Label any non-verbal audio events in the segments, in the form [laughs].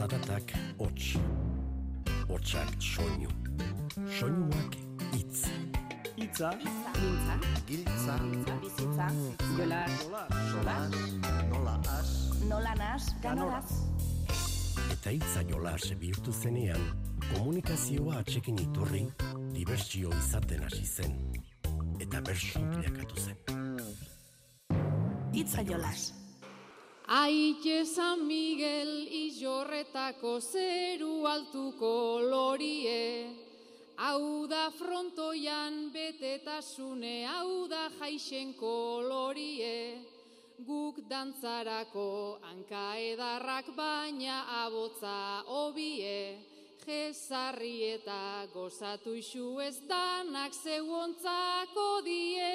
zaratak hots. Hotsak soinu. Soinuak hitz. Itza, Mintza, Giltza, bizitza, jolas, solas, nola as, nola nas, ganoraz. Eta hitza jolas bihurtu zenean, komunikazioa atxekin iturri, dibertsio izaten hasi zen. Eta bersu bilakatu zen. Itza jolas. Aite San Miguel izorretako zeru altuko lorie, hau da frontoian betetasune, hau da jaixen kolorie, guk dantzarako hanka edarrak baina abotza obie, jezarri eta gozatu isu ez danak zeuontzako die.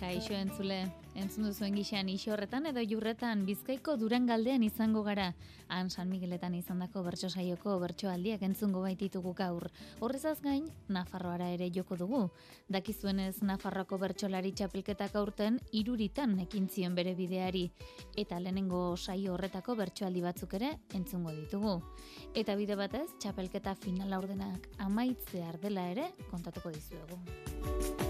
Kaixo entzule, entzun duzuen gixean horretan edo jurretan bizkaiko durangaldean izango gara. Han San Migueletan izandako bertso saioko bertsoaldiak entzungo baititugu gaur. Horrezaz gain, Nafarroara ere joko dugu. Dakizuenez Nafarroako bertsolari txapelketak aurten iruritan ekin zion bere bideari. Eta lehenengo saio horretako bertsoaldi batzuk ere entzungo ditugu. Eta bide batez, txapelketa finala ordenak amaitzear dela ere kontatuko dizuegu.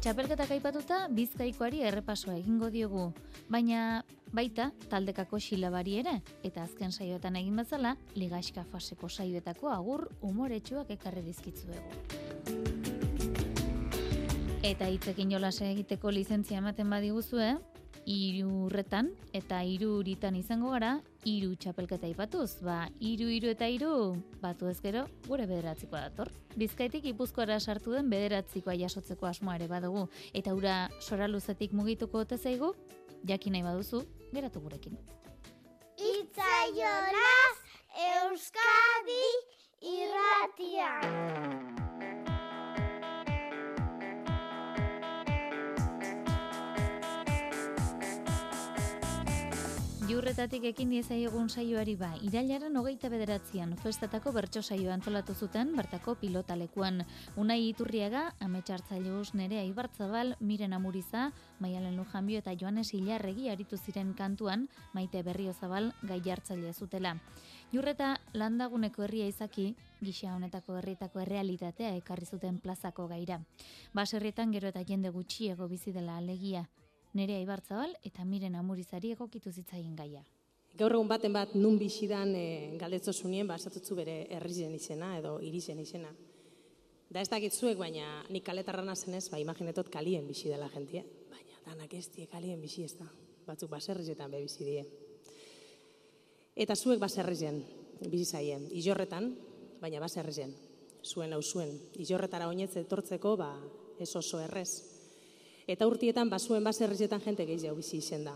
Txapelketak aipatuta bizkaikoari errepasoa egingo diogu, baina baita taldekako xilabari ere, eta azken saioetan egin bezala, ligaxka faseko saioetako agur umoretsuak ekarri dizkitzuegu. Eta hitzekin jolase egiteko lizentzia ematen badiguzue, irurretan eta iruritan izango gara, iru txapelketa ipatuz, ba, iru, iru eta iru, batu ez gure bederatzikoa dator. Bizkaitik ipuzkoara sartu den bederatzikoa jasotzeko asmoa ere badugu, eta ura sora luzetik mugituko ote zaigu, jakin nahi baduzu, geratu gurekin. Itzaionaz Euskadi irratian. Jurretatik ekin diezaiogun saioari ba, irailaren hogeita bederatzean festetako bertso saioa antolatu zuten bertako pilotalekuan. Unai Iturriaga, ametxartzaileus nere aibartzabal, miren amuriza, maialen lujanbio eta joanes hilarregi aritu ziren kantuan, maite berriozabal gai jartzaile zutela. Jurreta landaguneko herria izaki, gisa honetako herrietako errealitatea ekarri zuten plazako gaira. Baserrietan gero eta jende gutxiego bizi dela alegia. Nerea Ibartzabal eta Miren Amurizari egokitu zitzaien gaia. Gaur egun baten bat nun bizidan e, galdetzo zunien, ba, bere herrizen izena edo irizen izena. Da ez dakit zuek, baina nik kaletarra nazenez, ba, imaginetot kalien bizi dela jentie. Baina danak ez die kalien bizi ez da. Batzuk baserrizetan be bizi die. Eta zuek baserrizen bizi zaien. Ijorretan, baina baserrizen. Zuen hau zuen. Ijorretara oinetze etortzeko, ba, ez oso errez. Eta urtietan basuen baserrizetan jente gehiago bizi izen da.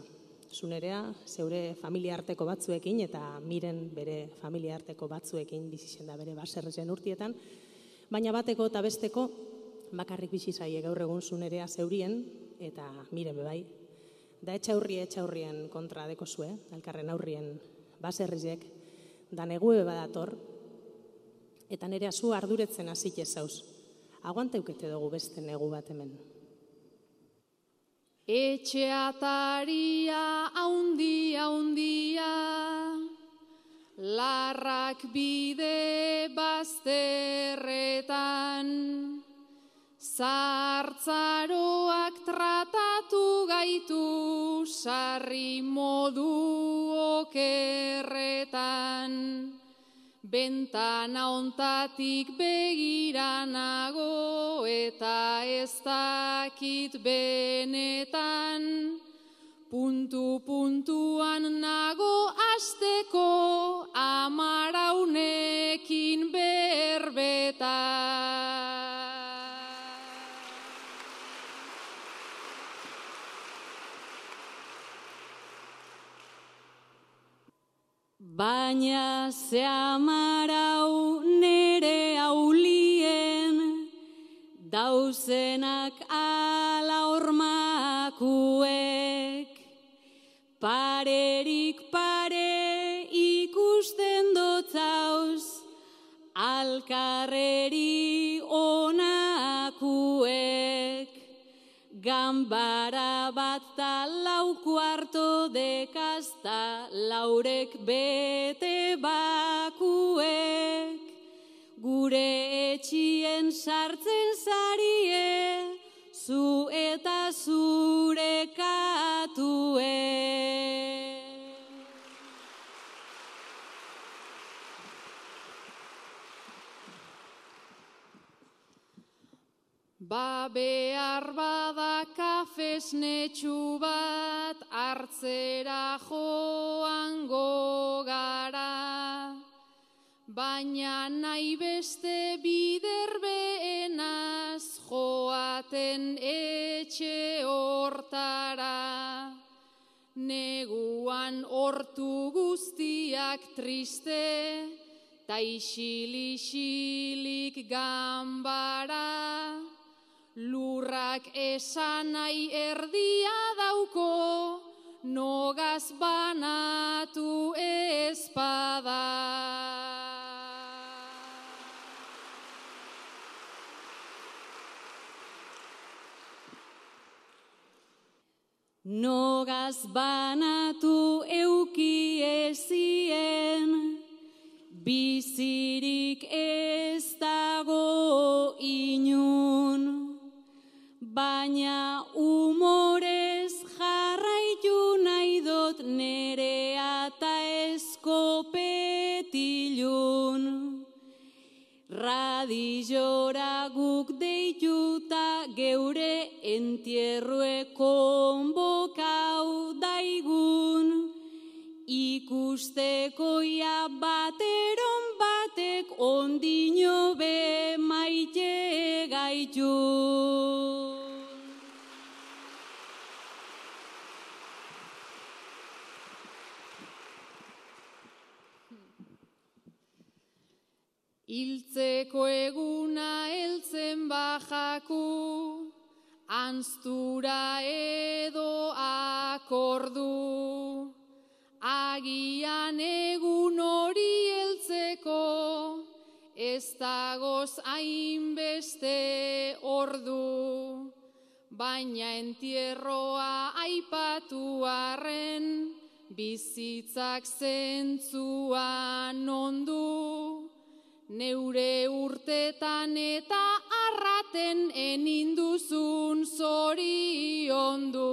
Zunerea, zeure familia arteko batzuekin eta miren bere familia arteko batzuekin bizi izen da bere baserrizen urtietan. Baina bateko eta besteko bakarrik bizi zaie gaur egun zunerea zeurien eta miren bebai. Da etxaurri etxaurrien kontra deko zue, elkarren aurrien baserrizek, da negue badator, eta nerea zu arduretzen hasik zauz. Aguante eukete dugu beste negu bat hemen. Etxe ataria haundia haundia, larrak bide bazterretan, zartzaroak tratatu gaitu sarri modu okerretan. Bentana ontatik begiranago eta ez dakit benetan. Puntu puntuan nago asteko amaraunekin berbetan. Baina ze amarau nere aulien, dauzenak laurek bete bakuek, gure etxien sartzen zarie, zu eta zure katue. Ba behar bada kafesnetxu bat hartzera joango gara, baina nahi beste biderbeenaz joaten etxe hortara. Neguan hortu guztiak triste, ta isili-isilik gambara, lurrak esan nahi erdia dauko, nogaz banatu ezpada. Nogaz banatu euki ezien, bizirik ez dago inun, baina Radizora guk deituta geure entierrue konbokau daigun, ikustekoia bateron batek ondino be maite gaitu. Hiltzeko eguna heltzen bajaku, anztura edo akordu. Agian egun hori heltzeko, ez dagoz hainbeste ordu. Baina entierroa aipatu arren, bizitzak zentzuan ondu. Neure urtetan eta arraten eninduzun zoriondu.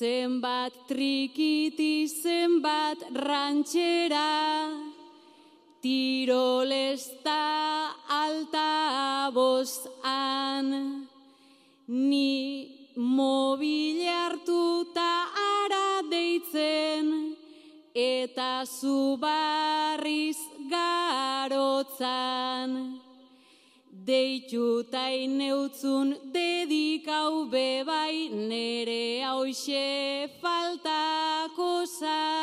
Zenbat trikiti, zenbat rantxera, tirolesta alta bozan, ni mobile hartuta ara deitzen, eta zu barriz garotzan. Deituta ineutzun dedikau bebai nere hause faltako zan,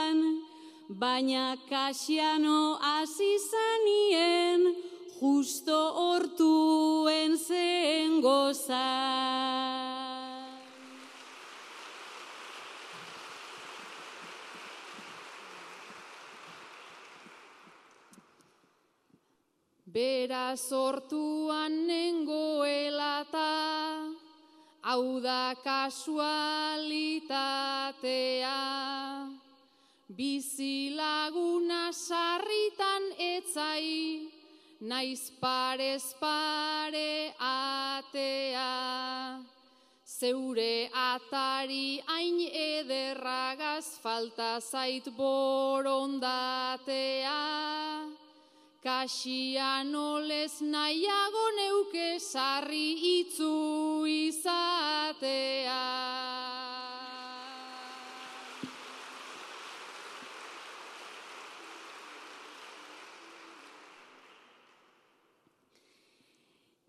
baina kasiano azizanien justo hortuen zen gozan. Bera sortuan nengoelata, hau da kasualitatea. Bizilaguna sarritan etzai, naiz parez pare atea. Zeure atari hain ederragaz falta zait borondatea. Kasian olez nahiago neuke sarri itzu izatea.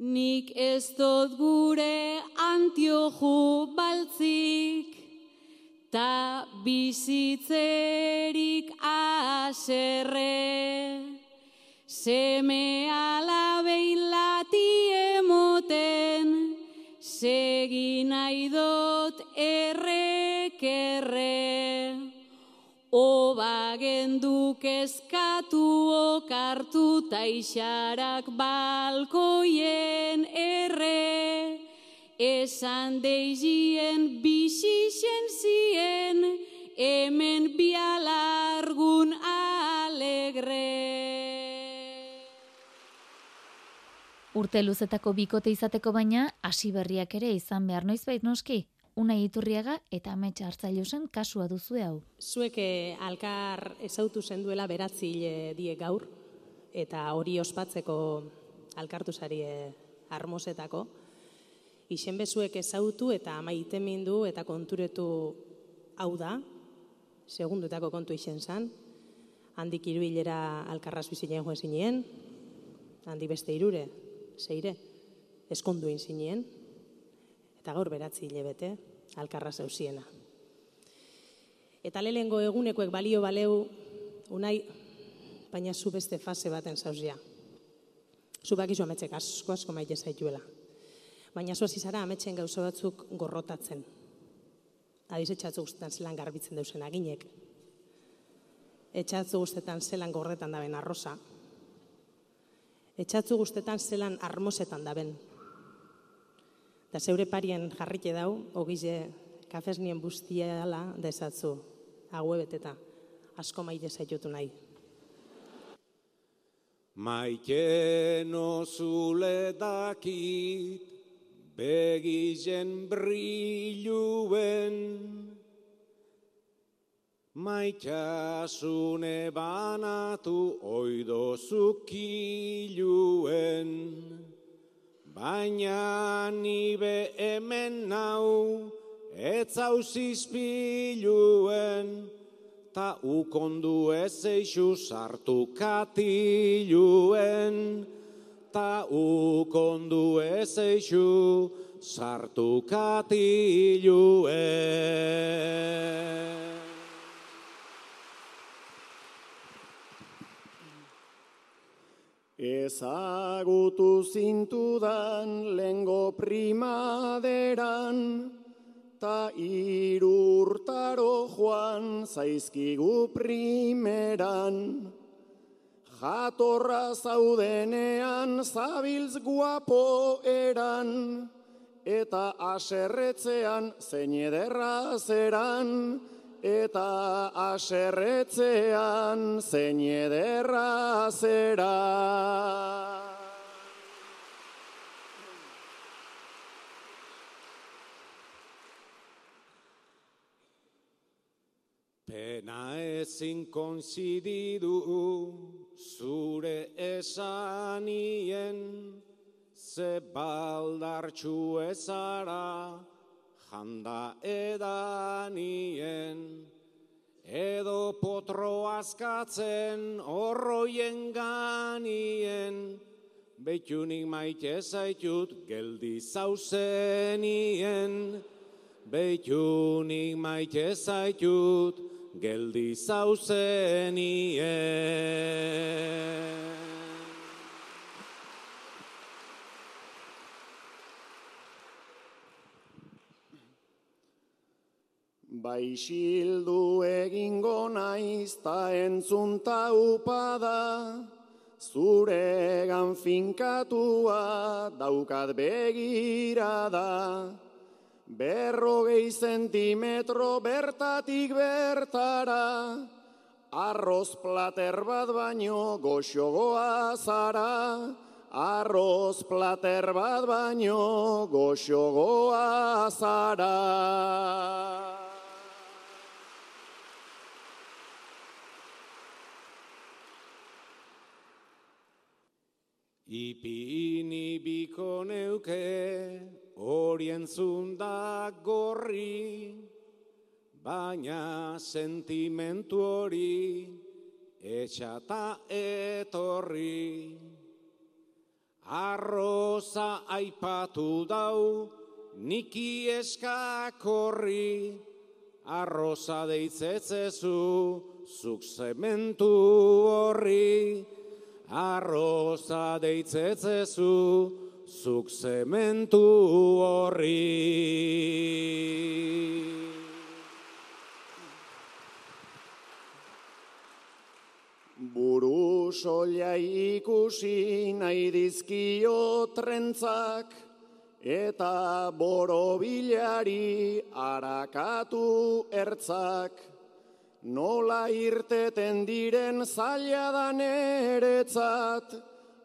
Nik ez dut gure antioju baltzik, ta bizitzerik aserre. Seme alabei lati emoten, segi nahi dot errek erre. Oba genduk eskatu okartu taixarak balkoien erre. Esan deizien bisixen zien, hemen bialargun alegre. Urte luzetako bikote izateko baina, hasi berriak ere izan behar noizbait noski. Una iturriaga eta ametsa hartzailu zen kasua duzue hau. Zuek eh, alkar ezautu zenduela beratzi hile die gaur, eta hori ospatzeko alkartu zari eh, armosetako. Ixen bezuek ezautu eta amaite mindu eta konturetu hau da, segunduetako kontu ixen zan, handik hiru hilera alkarraz bizinen joan zinien, handi beste irure, zeire, eskonduin zinien, eta gaur beratzi hile bete, alkarra zeusiena. Eta lehengo egunekoek balio baleu, unai, baina zu beste fase baten zauzia. Zu bakizu ametzek asko asko maite zaituela. Baina zu zara ametxen gauza batzuk gorrotatzen. Adiz etxatzu guztetan zelan garbitzen deusen aginek. Etxatzu guztetan zelan gorretan daben arrosa. Etxatzu guztetan zelan armosetan daben Da zeure parien jarrike dau, ogize kafes nien bustiala desatzu, haue beteta, asko maite zaitutu nahi. Maite nozule dakit, begizen brilluen, Maitasune banatu oidozukiluen. Baina nibe hemen nau, ez zizpiluen, ta ukondu ez eixu sartu katiluen, ta ukondu ez eixu sartu katiluen. Ezagutu zintudan lengo primaderan, ta irurtaro joan zaizkigu primeran. Jatorra zaudenean zabiltz guapo eran, eta aserretzean zein ederra zeran, eta aserretzean zein ederra zera. Pena ezin konzididu zure esanien, ze baldartxu ezara, janda edanien, edo potro askatzen horroien ganien, beitunik maite zaitut geldi zauzenien, beitunik maite zaitut geldi zauzenien. Baixildu egingo naiz ta entzunta upada, zuregan finkatua daukat begirada. Berrogei zentimetro bertatik bertara, arroz plater bat baino goxogoa zara. Arroz plater bat baino goxogoa zara. Ipini biko neuke horien zundak gorri, baina sentimentu hori etxata etorri. Arroza aipatu dau niki eskakorri, arroza deitzetzezu, zuk zementu horri, arroza deitzetzezu, zuk zementu horri. Buru solia ikusi nahi dizkio trentzak, eta borobilari arakatu ertzak. Nola irteten diren zaila da neretzat,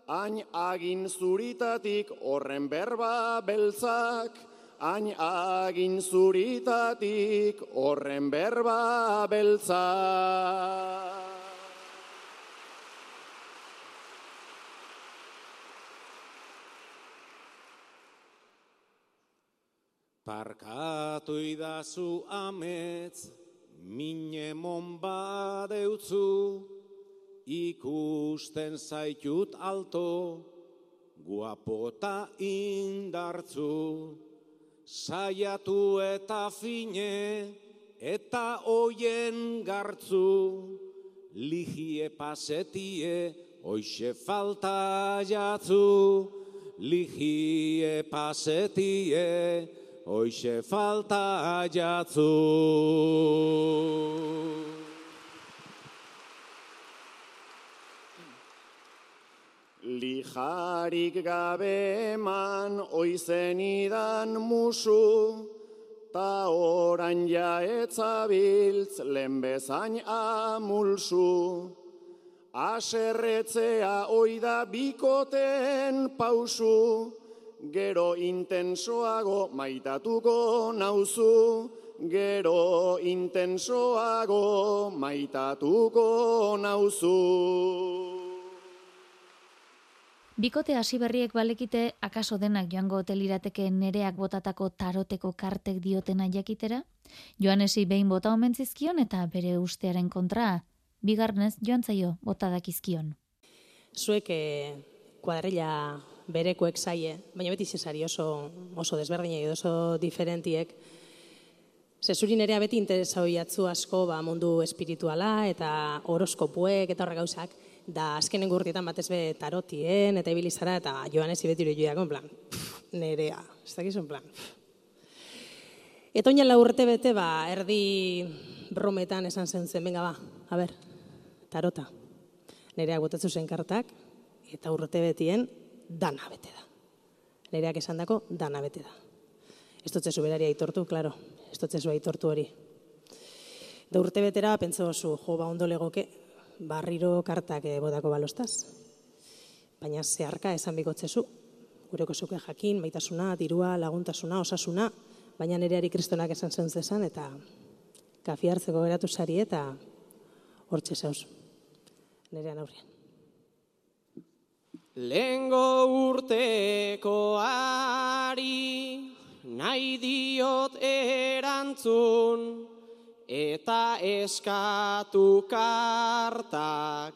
hain agin zuritatik horren berba beltzak, hain agin zuritatik horren berba beltzak. Parkatu idazu ametz, mine mon badeutzu, ikusten zaitut alto, guapota indartzu. Saiatu eta fine, eta oien gartzu, ligie pasetie, oixe falta jatzu, ligie pasetie, hoxe falta jatzu. Lijarik gabe eman oizen idan musu, ta orain jaetzabiltz lehen bezain amulsu. Aserretzea oida bikoten pausu, gero intensoago maitatuko nauzu, gero intensoago maitatuko nauzu. Bikote hasi berriek balekite akaso denak joango hotelirateke nereak botatako taroteko kartek diotena jakitera? Joanesi behin bota omen zizkion eta bere ustearen kontra, bigarnez joan zaio bota dakizkion. Zuek eh, kuadrilla berekoek zaie, baina beti zesari oso, oso desberdinak edo oso diferentiek, Zezurin ere beti interesa hoiatzu asko ba, mundu espirituala eta horoskopuek eta horrek gauzak, da azkenen gurtietan batez be tarotien eta ibilizara eta joan ez ibetiru joiak, en plan, pff, nerea, ez dakizun plan. Eta oinan la urte bete, ba, erdi brometan esan zen zen, venga ba, a ber, tarota. Nereak botatzu zen kartak, eta urte betien dana bete da. Nereak esan dako, dana bete da. Ez dutze zuberari aitortu, klaro, ez dutze zu aitortu hori. Da urte betera, pentsa oso, jo, ba, ondo legoke, barriro kartak bodako balostaz. Baina zeharka esan bikotzezu, gureko zuke jakin, baitasuna, dirua, laguntasuna, osasuna, baina nereari kristonak esan zen zezan, eta kafi hartzeko geratu sari eta hortxe zauz, nerean aurrean. Lengo urteko ari, nahi diot erantzun, eta eskatu kartak,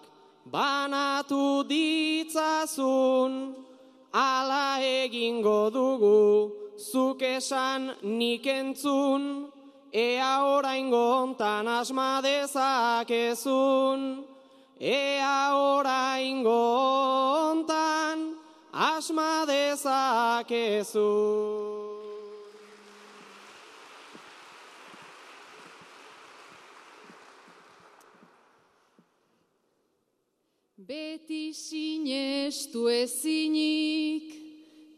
banatu ditzazun, ala egingo dugu, zuk esan nik entzun, ea oraingo hontan asma dezakezun. Ea oraingo hontan asma dezakezu. Beti sinestu ezinik,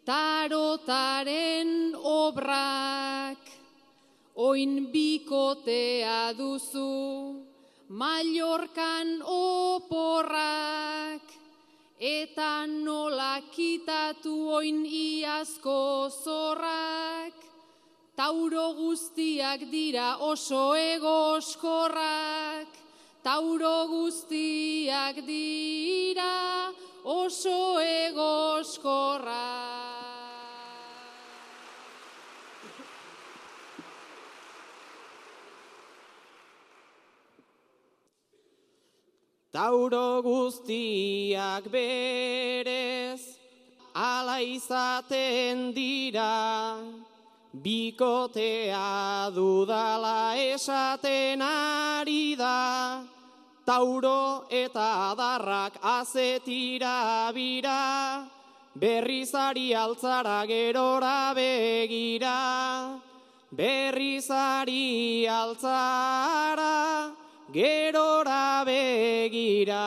tarotaren obrak, oin bikotea duzu, Mallorkan oporrak, eta nola kitatu oin iazko zorrak, tauro guztiak dira oso egoskorrak, tauro guztiak dira oso egoskorrak. Tauro guztiak berez, ala izaten dira, bikotea dudala esaten ari da, tauro eta adarrak azetira bira, berrizari altzara gerora begira, berrizari altzara gerora begira.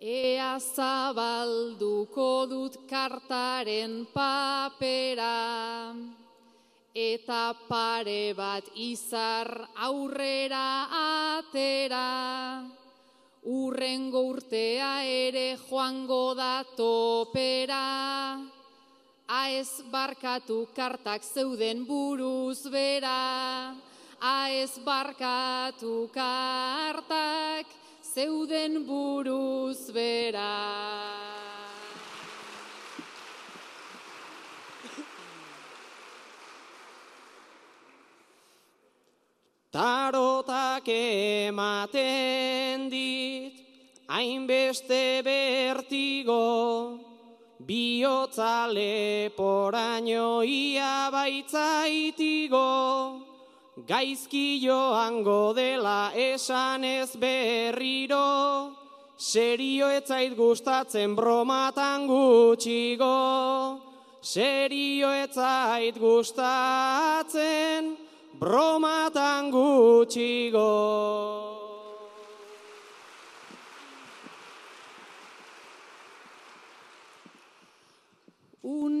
Ea zabalduko dut kartaren papera, eta pare bat izar aurrera atera. Urrengo urtea ere joango da topera, aez barkatu kartak zeuden buruz bera, aez barkatu kartak zeuden buruz bera. Tarotak ematen dit, hainbeste bertigo, bihotza leporaino ia baitzaitigo, gaizki joango dela esan ez berriro, serio etzait gustatzen bromatan gutxigo, serio etzait gustatzen bromatan gutxigo.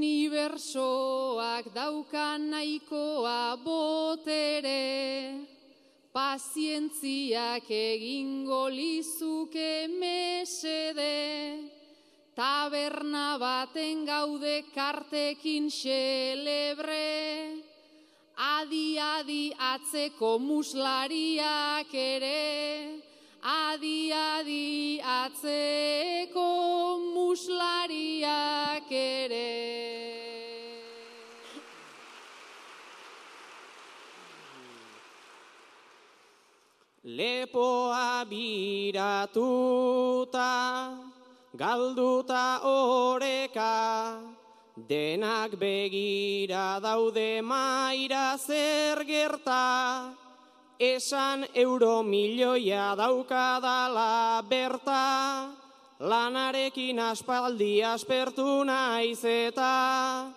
Unibersoak daukan nahikoa botere, pazientziak egingo lizuke mesede, taberna baten gaude kartekin xelebre, adi adi atzeko muslariak ere, adi adi atzeko muslariak ere. Lepoa biratuta, galduta oreka, denak begira daude maira zer gerta, esan euro milioia daukadala berta, lanarekin aspaldi aspertu naiz eta,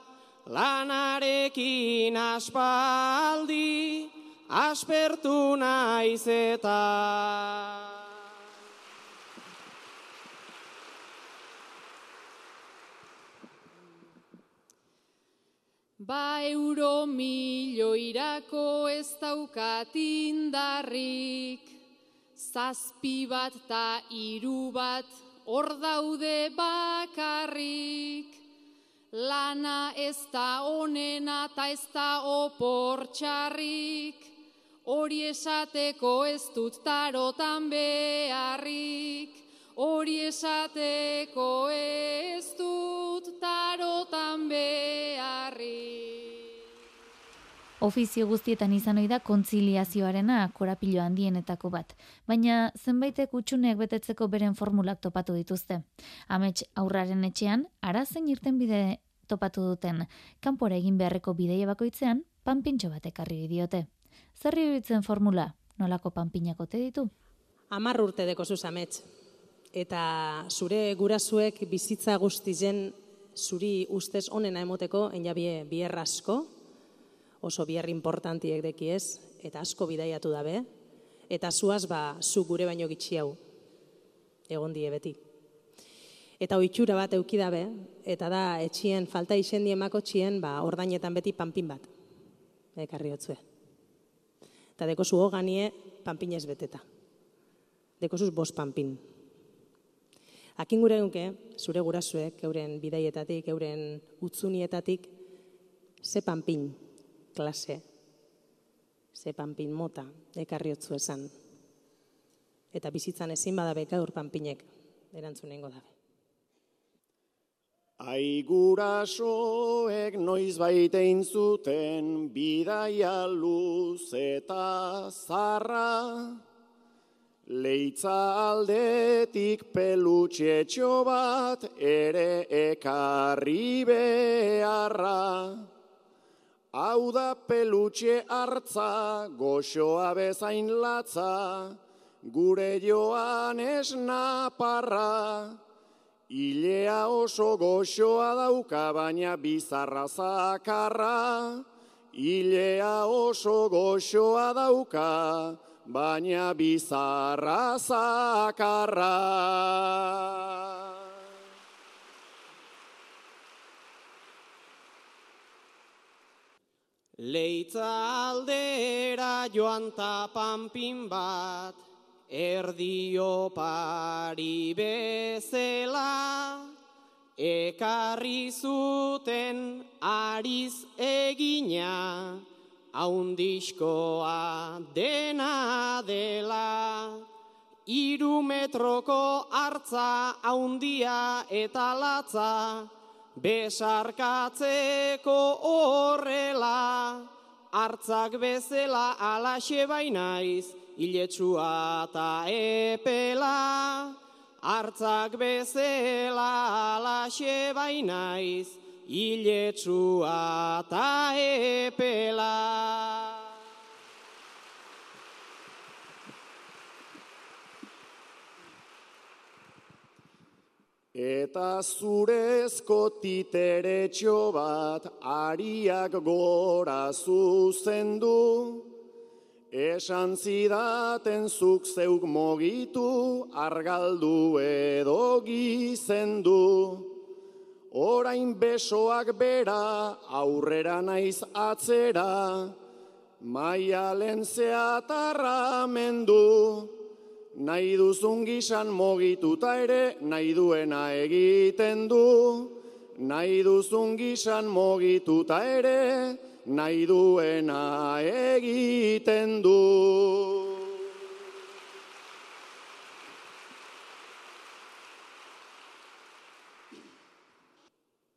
lanarekin aspaldi aspertu naiz eta. Ba euro milioirako ez daukat indarrik, zazpi bat ta hiru bat hor daude bakarrik. Lana ez da onena ta ez da oportxarrik, hori esateko ez dut tarotan beharrik, hori esateko ez dut tarotan beharrik. Ofizio guztietan izan ohi da kontziliazioarena korapilo handienetako bat, baina zenbaitek utxuneak betetzeko beren formulak topatu dituzte. Amets aurraren etxean, arazen irten bide topatu duten, kanpora egin beharreko bideia bakoitzean, panpintxo bat ekarri diote. Zer iruditzen formula, nolako panpinak ote ditu? Amar urte deko zuz amets. Eta zure gurasuek bizitza guztizen zuri ustez onena emoteko enjabie bierrasko, oso bier importantiek deki ez, eta asko bidaiatu dabe, eta zuaz ba, zu gure baino gitxi hau, egon die beti. Eta oitxura bat eukidabe, eta da etxien falta isendi emako txien, ba, ordainetan beti panpin bat, ekarri hotzue. Eta deko zu hoganie panpinez beteta. Deko zuz bos panpin. Akin gure dunke, zure gurasuek, euren bidaietatik, euren utzunietatik, ze panpin klase, ze panpin mota, ekarriotzu esan. Eta bizitzan ezin badabe gaur panpinek, erantzunengo dabe. Aigurasoek noiz baitein zuten bidaia luz eta zarra, Leitza aldetik pelutxetxo bat ere ekarri beharra. Hau da pelutxe hartza, goxoa bezain latza, gure joan esnaparra. Ilea oso goxoa dauka, baina bizarra zakarra. Ilea oso goxoa dauka, baina bizarra zakarra. Leitza aldera joan tapanpin bat, erdio pari bezela, ekarri zuten ariz egina, haundiskoa dena dela. Iru metroko hartza haundia eta latza, besarkatzeko horrela, hartzak bezela alaxe bainaiz, iletsua eta epela. Hartzak bezela alaxe bainaiz, iletsua eta epela. Eta zurezko titeretxo bat ariak gora zuzendu, esan zidaten zuk zeuk mogitu, argaldu edo gizendu. Orain besoak bera, aurrera naiz atzera, maialen zeatarra mendu. Nahi duzun gizan mogituta ere, nahi duena egiten du. Nahi duzun gizan mogituta ere, nahi duena egiten du.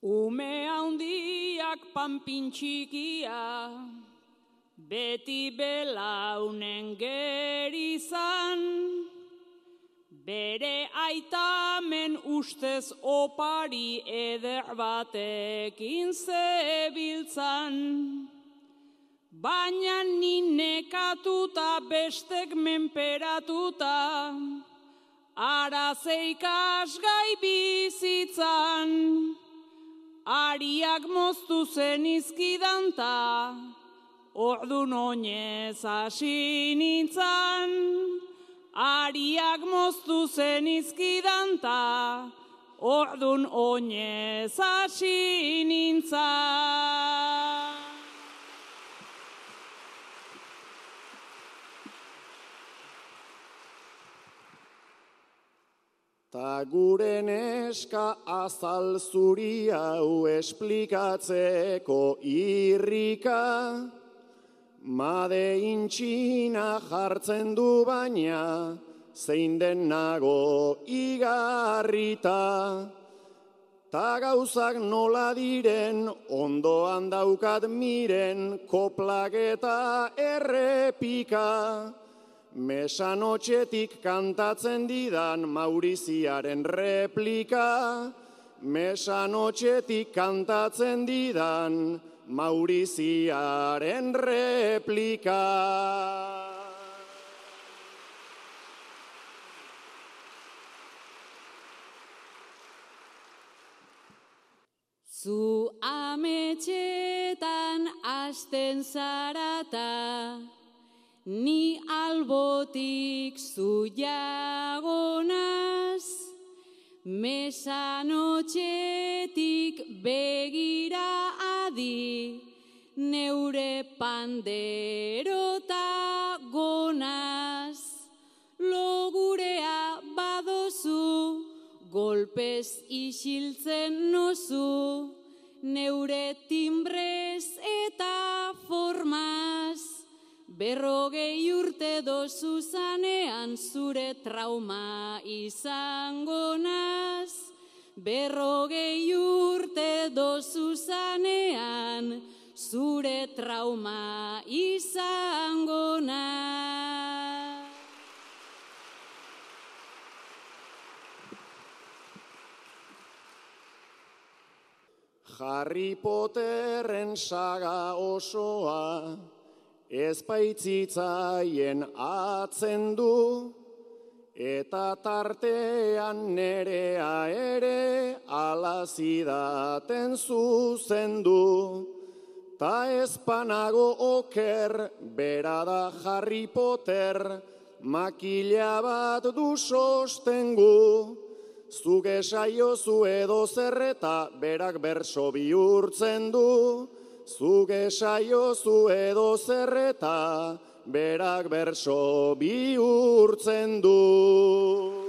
Ume handiak panpin txikia, beti belaunen gerizan, bere aitamen ustez opari eder batekin zebiltzan. Baina ninekatuta bestek menperatuta, ara zeikas gai bizitzan, ariak moztu zen izkidanta, Ordun oinez hasi nintzan, ariak moztu zen izkidanta, ordun oinez hasi nintzan. Ta gure neska azal zuri hau esplikatzeko irrika, Made intxina jartzen du baina, zein den nago igarrita. Ta gauzak nola diren, ondoan daukat miren, koplak eta errepika. Mesanotxetik kantatzen didan Mauriziaren replika. Mesanotxetik kantatzen didan Mauriziaren replika. Zu ametxetan asten zarata, ni albotik zu jagonaz, mesanotxetik begira adi, neure panderota gonaz, logurea badozu, golpez isiltzen nozu, neure timbrez eta formaz, Berrogei urte dozu zanean zure trauma izango naz. Berrogei urte dozu zanean zure trauma izango naz. Harry Potterren saga osoa, ez baitzitzaien atzen du, eta tartean nerea ere alazidaten zuzendu. Ta ezpanago oker, bera da Harry Potter, makila bat du sostengu. Zuge saiozu edo zerreta berak berso bihurtzen du. Zuge saiozu edo zerreta berak berso bihurtzen du.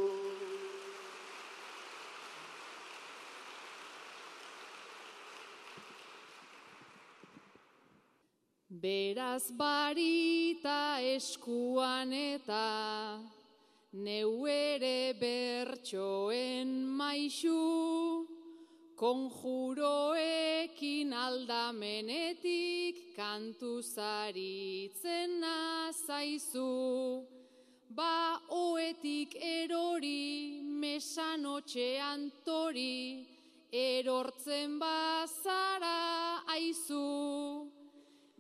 Beraz barita eskuan eta neu ere bertsoen maixu, konjuroekin aldamenetik kantu zaritzen nazaizu. Ba oetik erori mesanotxean tori, erortzen bazara aizu.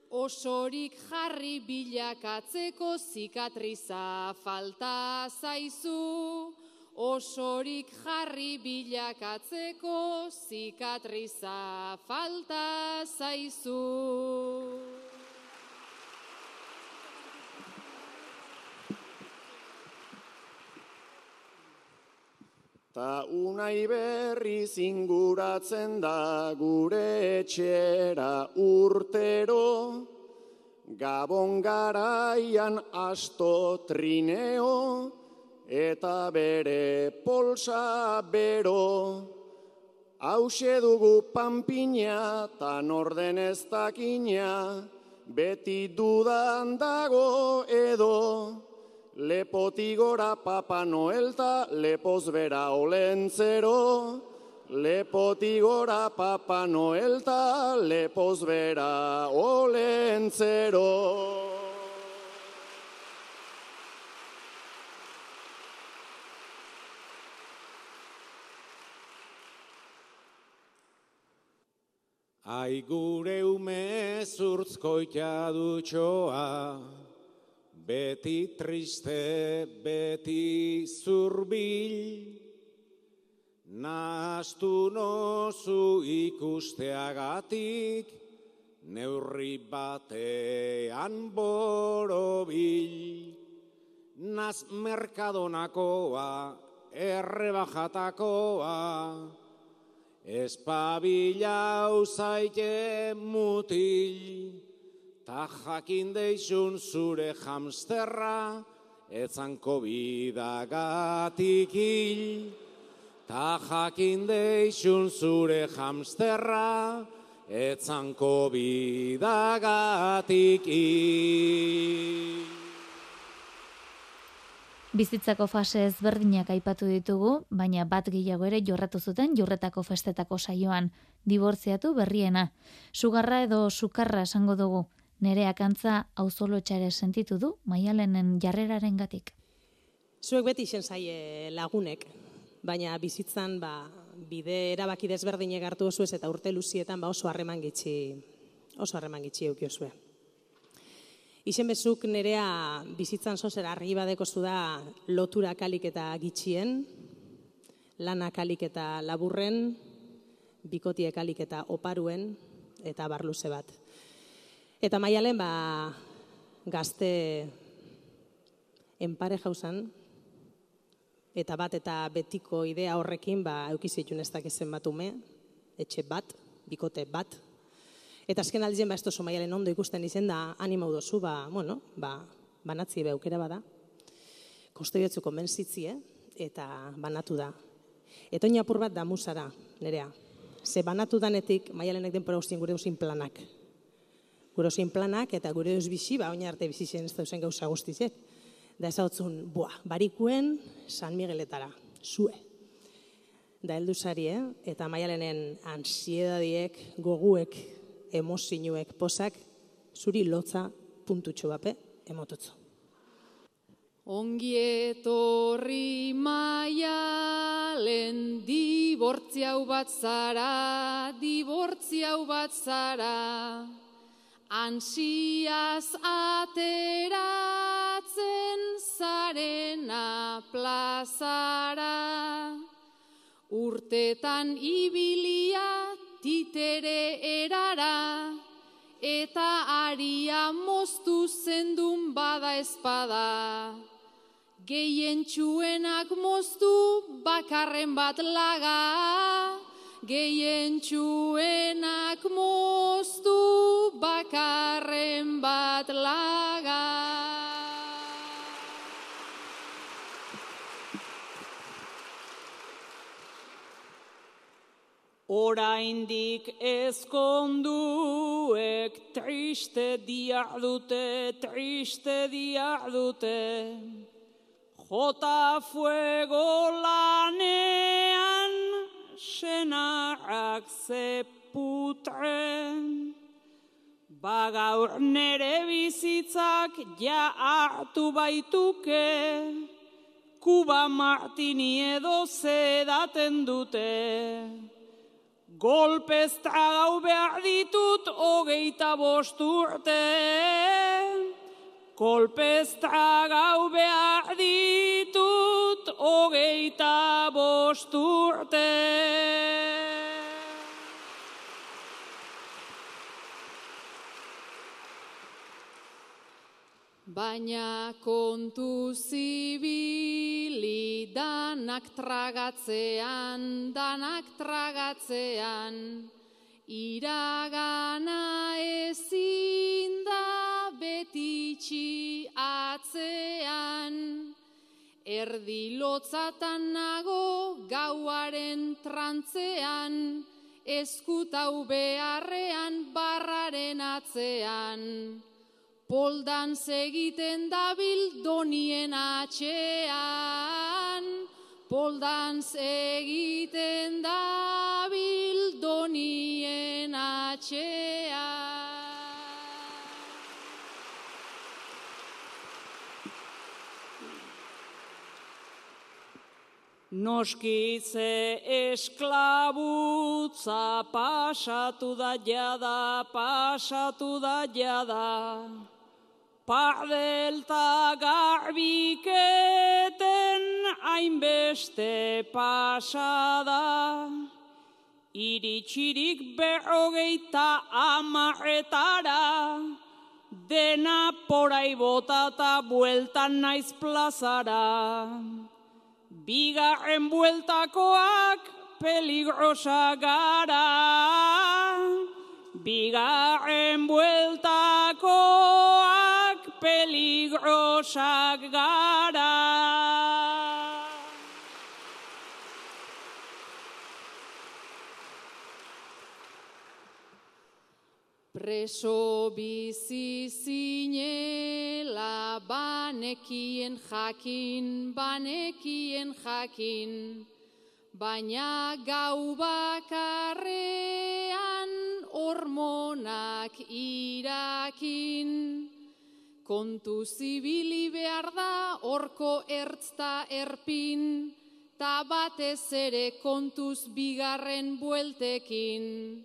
Osorik jarri bilakatzeko zikatriza falta zaizu. Osorik jarri bilakatzeko zikatriza falta zaizu. Ta unai berri zinguratzen da gure etxera urtero, Gabon garaian asto trineo, eta bere polsa bero. Hauxe dugu panpina, ta norden ez dakina, beti dudan dago edo. Lepotigora Papa Noel ta lepoz bera olentzero. Lepotigora Papa Noel ta lepoz bera olentzero. Ai gure ume zurtzkoita dutxoa, beti triste, beti zurbil, nastu nozu ikusteagatik, neurri batean borobil. Naz merkadonakoa, errebajatakoa, espabilau zaite mutil, ta jakin deixun zure hamsterra, etzanko bidagatik hil. Ta jakin deixun zure hamsterra, etzanko bidagatik hil. Bizitzako fase ezberdinak aipatu ditugu, baina bat gehiago ere jorratu zuten jorretako festetako saioan, dibortziatu berriena. Sugarra edo sukarra esango dugu, nereak antza auzolotxare sentitu du maialenen jarreraren gatik. Zuek beti izen zaie lagunek, baina bizitzan ba, bide erabaki desberdinek hartu oso eta urte luzietan ba, oso harreman gitxi oso harreman gitxi eukiozue. Izen bezuk nerea bizitzan zozera argi badeko zu da lotura kalik eta gitxien, lana kalik eta laburren, bikotie kalik eta oparuen, eta barluze bat. Eta maialen ba, gazte enpare jauzan, eta bat eta betiko idea horrekin ba, eukizitun ez dakizen bat ume, etxe bat, bikote bat, Eta azken aldien, ba, ez tozu maialen ondo ikusten izen da, anima dozu, ba, bueno, ba, banatzi be aukera bada. Koste biotzu konbentzitzi, eh? eta banatu da. Eta oin apur bat da musara, nerea. Ze banatu danetik, maialenek denpora guztien gure duzin planak. Gure duzin planak, eta gure duz bizi, ba, oin arte bizi zen ez dauzen gauza guztizek. Da ez hau buah, barikuen San Migueletara, zue. Da heldu zari, eh? eta maialenen ansiedadiek, goguek, emozinuek posak, zuri lotza puntutxo bape emotutzu. Ongi etorri maialen di dibortziau bat zara, dibortziau bat zara, ansiaz ateratzen zarena plazara. Urtetan ibilia titere erara, eta aria moztu zendun bada espada. Gehien txuenak moztu bakarren bat laga, Gehien txuenak moztu bakarren bat laga. Oraindik ezkonduek triste dia dute, triste dia dute. Jota fuego lanean, senarrak zeputre. Bagaur nere bizitzak ja hartu baituke, Kuba Martini edo zedaten dute. Golpez tragau behar ditut hogeita bost urte. Golpez tragau behar ditut hogeita bost urte. Baina kontu zibili danak tragatzean, danak tragatzean, iragana ezin da betitxi atzean. Erdi lotzatan nago gauaren trantzean, eskutau beharrean barraren atzean. Poldan segiten dabil donien atxean, poldan segiten dabil donien atxean. Noskitze esklabutza pasatu da jada, pasatu da jada. Pardelta garbiketen hainbeste pasada, iritsirik berrogeita amarretara, dena porai botata bueltan naiz plazara. Bigarren bueltakoak peligrosa gara, bigarren bueltakoak peligrosak gara. Preso bizi zinela banekien jakin, banekien jakin, baina gau bakarrean hormonak irakin. Kontu zibili behar da orko ertzta erpin, ta batez ere kontuz bigarren bueltekin.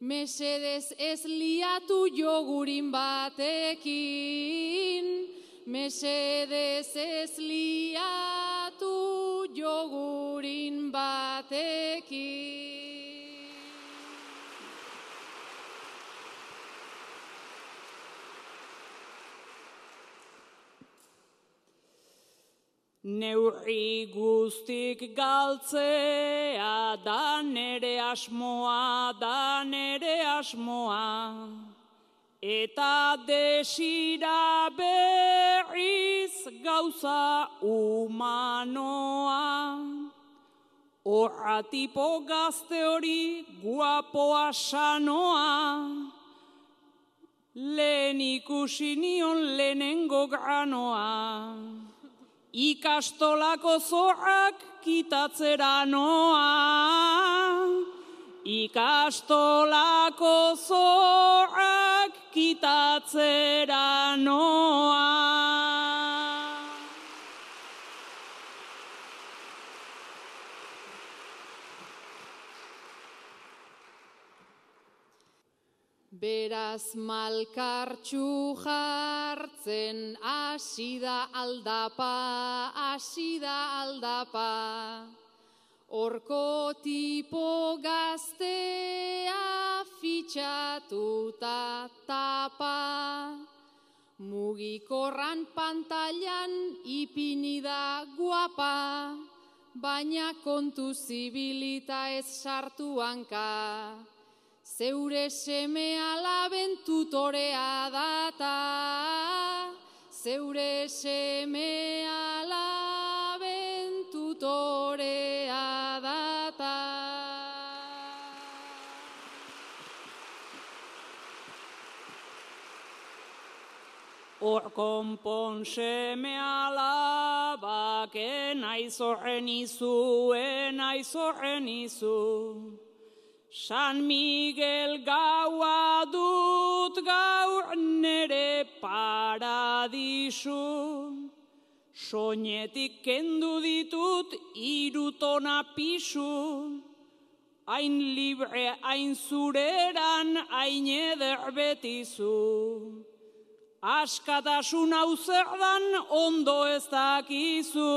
Mesedez ez liatu jogurin batekin, mesedez ez liatu jogurin batekin. Neurri guztik galtzea da nere asmoa, da nere asmoa. Eta desira berriz gauza humanoa. Horra tipo gazte hori guapoa sanoa. Lehen ikusi nion lehenengo granoa ikastolako zorrak kitatzera noa. Ikastolako zorrak kitatzera noa. Beraz malkartxu jartzen asida aldapa, asida aldapa. Horko tipo gaztea fitxatuta tapa. Mugikorran pantailan ipini da guapa, baina kontu zibilita ez sartu hanka zeure seme alaben tutorea data, zeure seme alaben tutorea data. Hor konpon seme alabak enaiz horren izu, enaiz horren izu. San Miguel gaua dut gaur nere paradisu. Soñetik kendu ditut irutona pisu. Hain libre, hain zureran, hain eder betizu. Askatasun hau ondo ez dakizu.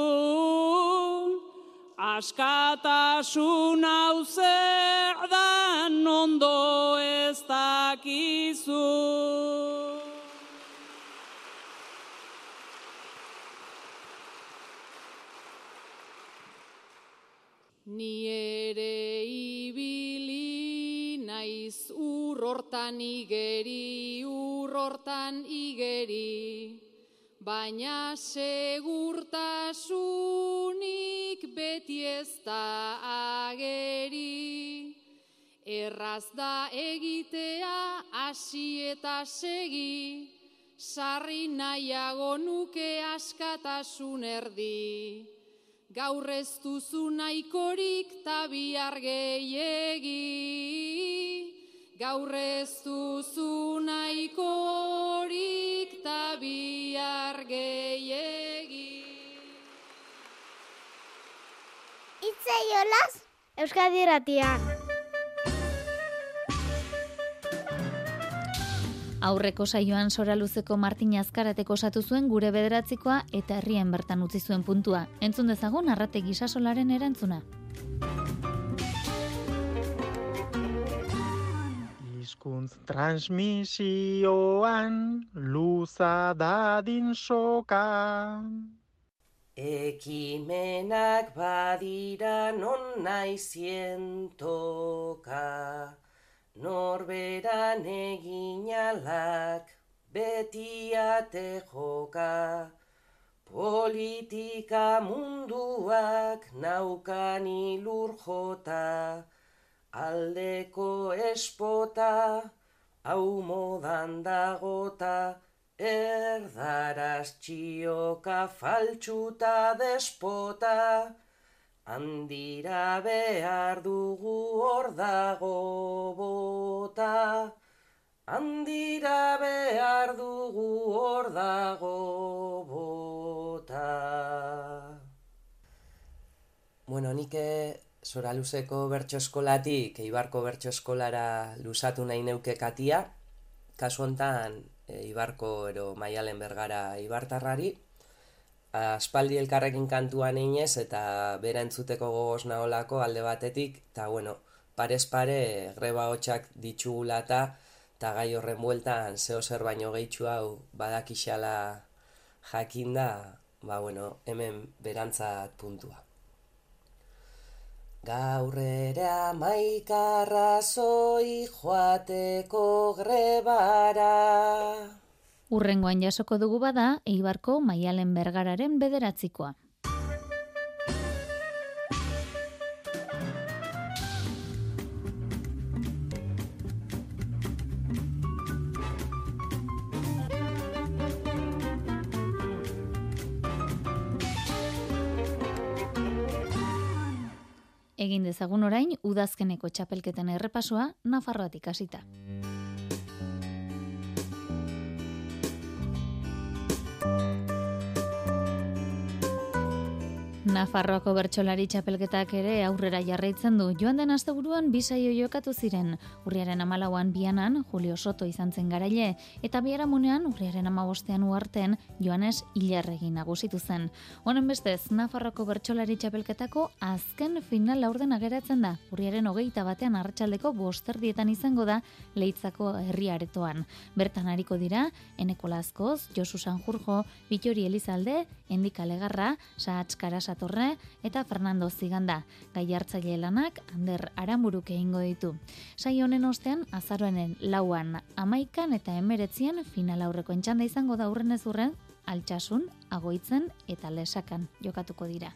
Askatasun hau zer dan ondo ez dakizu. Ni ere ibili naiz urrortan igeri, urrortan igeri baina segurtasunik beti ez da ageri. Erraz da egitea hasi eta segi, sarri nahiago nuke askatasun erdi. Gaur ez duzu nahikorik tabiar gehiegi, gaur ez duzu nahikorik ta bihar gehiegi. Itze jolas, Euskadi Ratian. Aurreko saioan sora luzeko Martin Azkarateko osatu zuen gure bederatzikoa eta herrien bertan utzi zuen puntua. Entzun dezagun arrate gisasolaren erantzuna. hizkuntz transmisioan luza dadin soka. Ekimenak badira non naizien toka, norberan eginalak beti ate joka. Politika munduak naukan ilur jota, aldeko espota, hau modan dagota, erdaraz txioka faltsuta despota, handira behar dugu hor dago bota, handira behar dugu hor dago bota. Bueno, nik Zora luzeko bertso eskolatik, eibarko bertso eskolara luzatu nahi neuke katia, kasu hontan e, ibarko ero maialen bergara ibartarrari, aspaldi elkarrekin kantuan einez eta bera entzuteko gogoz naholako alde batetik, eta bueno, parez pare greba hotxak ditugulata, eta gai horren bueltan zeo zer baino gehitxu hau badakixala jakinda, ba bueno, hemen berantzat puntua. Gaur ere amaikarra zoi joateko grebara. Urrengoan jasoko dugu bada, Eibarko Maialen Bergararen bederatzikoa. Egin dezagun orain udazkeneko txapelketen errepasoa Nafarroatik hasita. Nafarroako bertsolari txapelketak ere aurrera jarraitzen du. Joan den asteburuan bi saio jokatu ziren. Urriaren amalauan bianan, Julio Soto izan zen garaile, eta biharamunean, urriaren amabostean uarten, Joanes Ilarregi nagusitu zen. Honen bestez, Nafarroako bertsolari txapelketako azken final laurden ageratzen da. Urriaren hogeita batean arratsaldeko bosterdietan izango da leitzako herriaretoan. Bertan hariko dira, Eneko Lazkoz, Josu Sanjurjo, Bitori Elizalde, Endika Legarra, Sahatz Satorre eta Fernando Ziganda. Gai hartzaile lanak Ander Aramburuk egingo ditu. Sai honen ostean azaroenen lauan amaikan eta emeretzian final aurreko entxanda izango da urren ez urren altxasun, agoitzen eta lesakan jokatuko dira.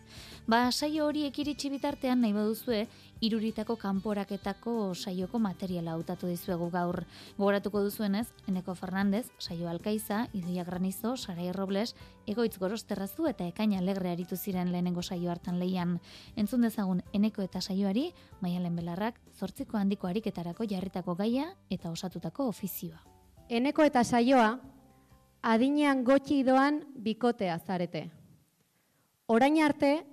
Ba, saio hori ekiritsi bitartean nahi baduzue, iruritako kanporaketako saioko materiala hautatu dizuegu gaur. Gogoratuko duzuenez, Eneko Fernandez, saio alkaiza, Idoia Granizo, Sarai Robles, egoitz gorosterrazu eta ekaina alegre aritu ziren lehenengo saio hartan leian. Entzun dezagun Eneko eta saioari, maialen belarrak, zortziko handiko ariketarako jarritako gaia eta osatutako ofizioa. Eneko eta saioa, adinean gotxi doan bikotea zarete. Orain arte,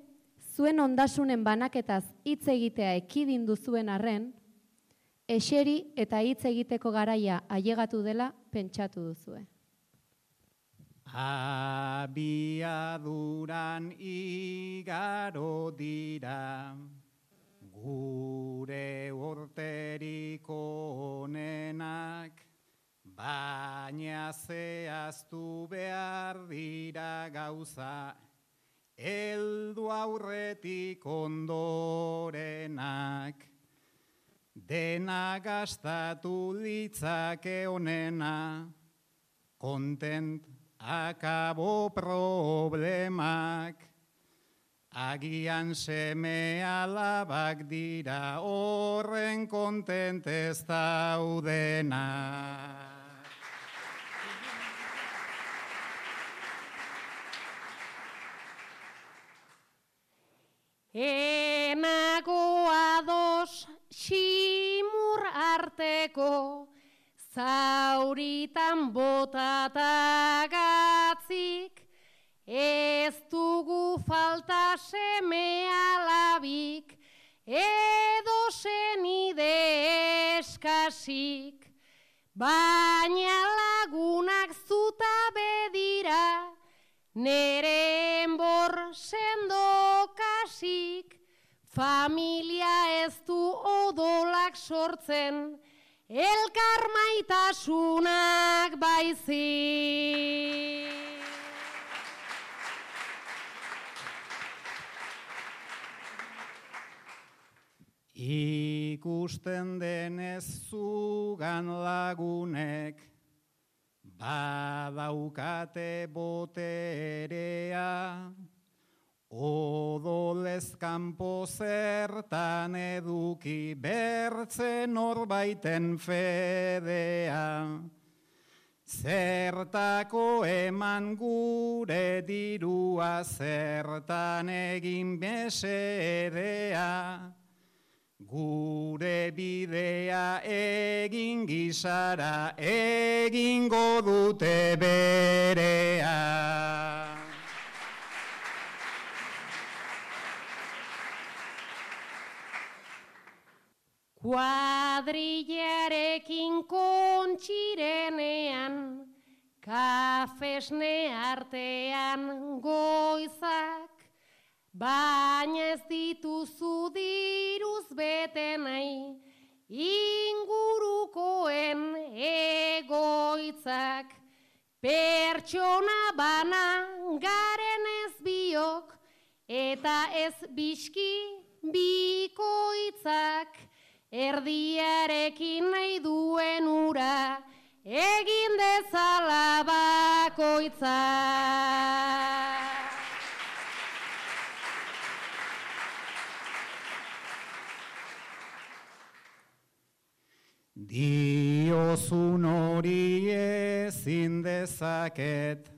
zuen ondasunen banaketaz hitz egitea ekidin duzuen arren, eseri eta hitz egiteko garaia ailegatu dela pentsatu duzue. Abiaduran igaro dira, gure urteriko onenak, Baina zehaztu behar dira gauza, eldu aurretik ondorenak. Dena gastatu litzake onena, kontent akabo problemak. Agian seme alabak dira horren kontent ez daudenak. Enago ados simur arteko zauritan botatagatik ez dugu falta seme alabik edo zenide eskasik. Baina lagunak zuta bedira nere familia ez du odolak sortzen, elkar maitasunak baizi. Ikusten denez zugan lagunek, Badaukate boterea, odolez kanpo zertan eduki bertzen orbaiten fedea. Zertako eman gure dirua zertan egin besedea. Gure bidea egin gizara, egingo dute berea. Kuadrillarekin kontxirenean, kafesne artean goizak, Baina ez dituzu diruz bete nahi, ingurukoen egoitzak. Pertsona bana garen ez biok, eta ez biski bikoitzak. Erdiarekin nahi duen ura, egin dezala bakoitzak. Diozun hori ezin dezaket,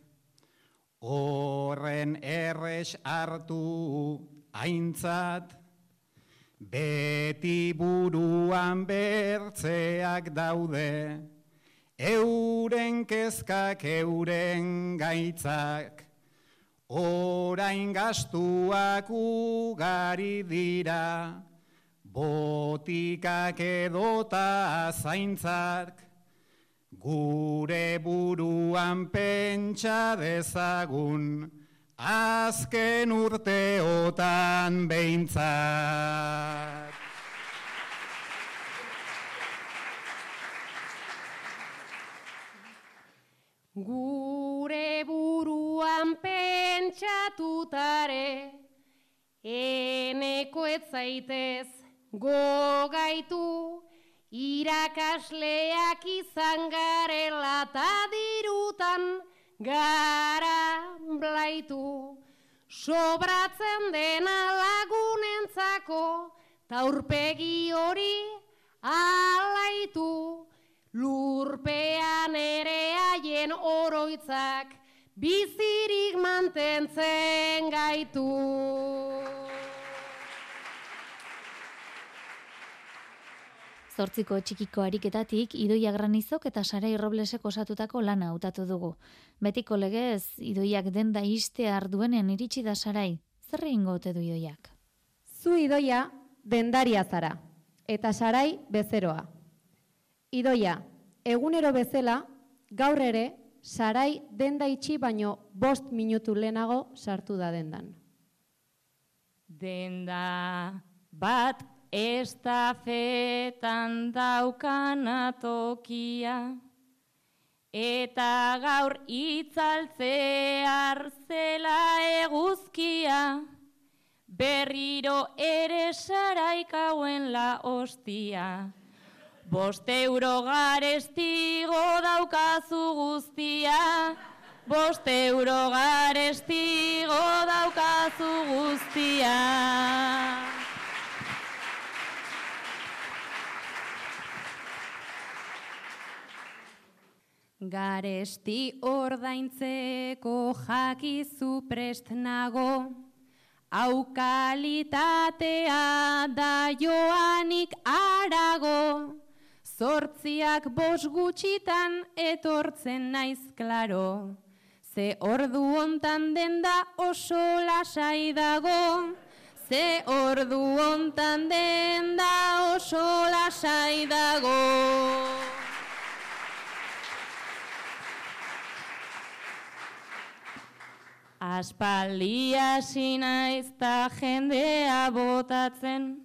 horren erres hartu aintzat, beti buruan bertzeak daude, euren kezkak euren gaitzak, orain gastuak ugari dira, botikak edota zaintzak, gure buruan pentsa dezagun, azken urteotan behintzat. Gure buruan pentsatutare, eneko etzaitez gogaitu, irakasleak izan garela eta dirutan gara blaitu. Sobratzen dena lagunentzako, taurpegi hori alaitu. Lurpean ere haien oroitzak bizirik mantentzen gaitu. Zortziko txikiko ariketatik Idoia Granizok eta Sarai Roblesek osatutako lana hautatu dugu. Betiko legez, Idoiak denda iste arduenen iritsi da Sarai. Zer egingo ote du Idoiak? Zu Idoia dendaria zara, eta Sarai bezeroa. Idoia, egunero bezala, gaur ere, Sarai denda itxi baino bost minutu lehenago sartu da dendan. Denda bat estafetan daukana tokia, eta gaur itzaltzear zela eguzkia, berriro ere saraikauen la ostia. Bost euro garestigo daukazu guztia, bost euro garestigo daukazu guztia. Garesti ordaintzeko jakizu prest nago, hau kalitatea da joanik arago, zortziak bos gutxitan etortzen naiz klaro, ze ordu hontan den da oso lasai dago, ze ordu hontan den da oso lasai dago. Aspaldia sinaiz ta jendea botatzen,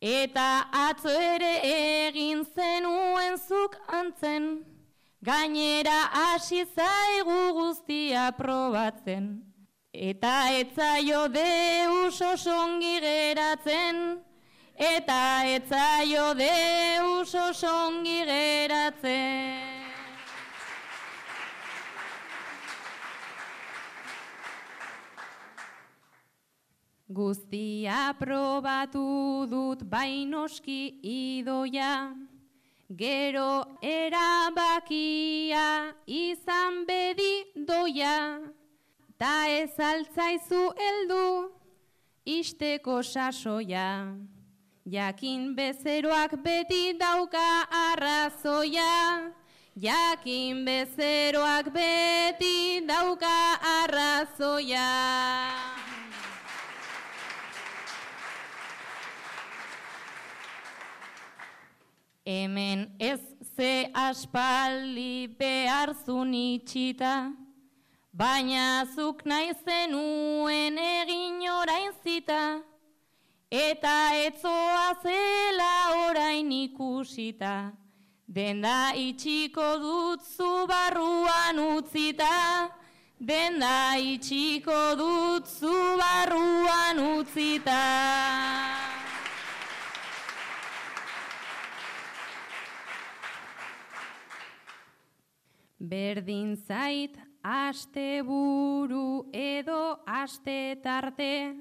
eta atzo ere egin zenuen zuk antzen, gainera hasi zaigu guztia probatzen, eta etzaio deus osongi geratzen, eta etzaio deus osongi geratzen. Guztia probatu dut bainoski idoia, gero erabakia izan bedi doia, ta ez altzaizu heldu isteko sasoia. Jakin bezeroak beti dauka arrazoia, jakin bezeroak beti dauka arrazoia. Hemen ez ze aspaldi behar zun itxita, baina zuk nahi zenuen egin orain zita, eta etzoa zela orain ikusita, denda itxiko dut zu barruan utzita, denda itxiko dut zu barruan utzita. Berdin zait aste buru edo aste tarte,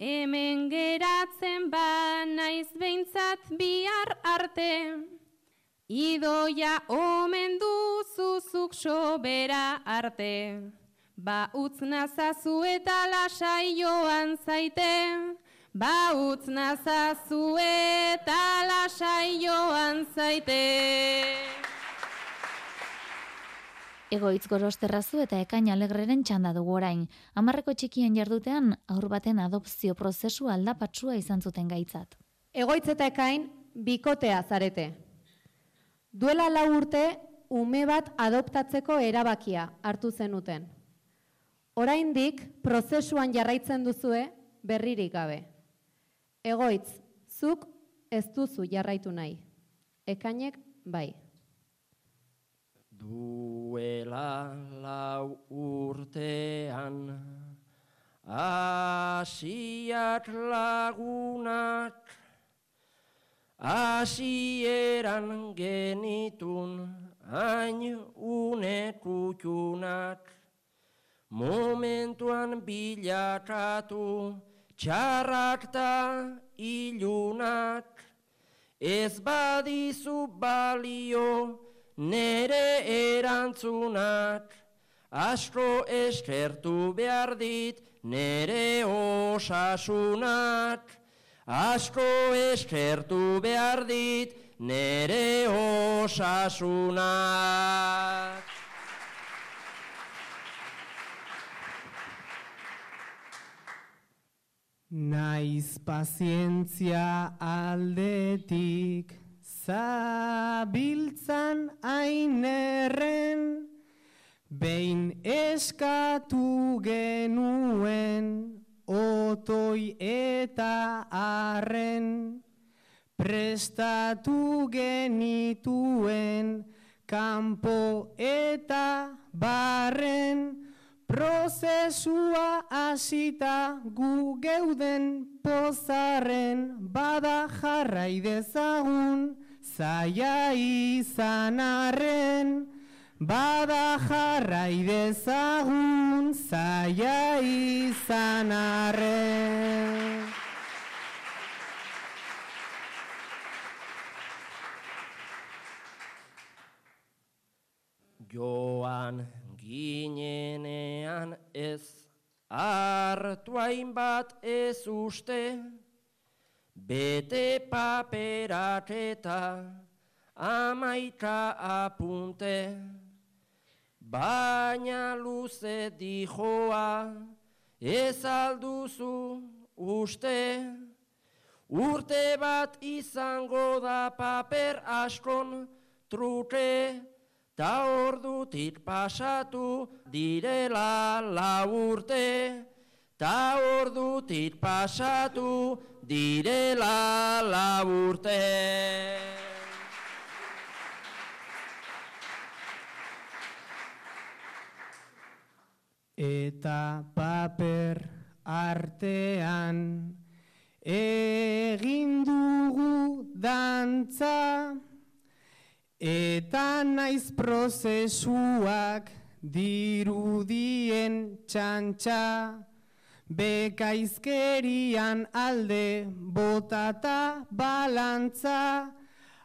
hemen geratzen ba naiz behintzat bihar arte. Idoia omen duzuzuk sobera arte, ba utz nazazu eta lasai joan zaite, ba utz nazazu eta lasai joan zaite. Egoitz gorosterrazu eta ekain alegreren txanda dugu orain. Amarreko txikien jardutean, aur baten adopzio prozesu aldapatsua izan zuten gaitzat. Egoitz eta ekain, bikotea zarete. Duela lau urte, ume bat adoptatzeko erabakia hartu zenuten. Oraindik prozesuan jarraitzen duzue berririk gabe. Egoitz, zuk ez duzu jarraitu nahi. Ekainek bai. Duela lau urtean Asiak lagunak Asieran genitun Hain une kutxunak Momentuan bilakatu Txarrak ta ilunak. Ez badizu balio nere erantzunak, asko eskertu behar dit nere osasunak, asko eskertu behar dit nere osasunak. Naiz pazientzia aldetik zabiltzan ainerren, behin eskatu genuen otoi eta arren, prestatu genituen kanpo eta barren, prozesua hasita gu geuden pozarren bada jarrai dezagun, zaia izan arren, bada jarrai dezagun, zaia izan arren. Joan ginenean ez, hartu hainbat ez uste, Bete paperak eta amaika apunte, baina luze dijoa ez alduzu uste, urte bat izango da paper askon truke, ta ordutik pasatu direla la urte, ta ordutik pasatu direla laburte. Eta paper artean egin dugu dantza eta naiz prozesuak dirudien txantxa Bekaizkerian alde botata balantza,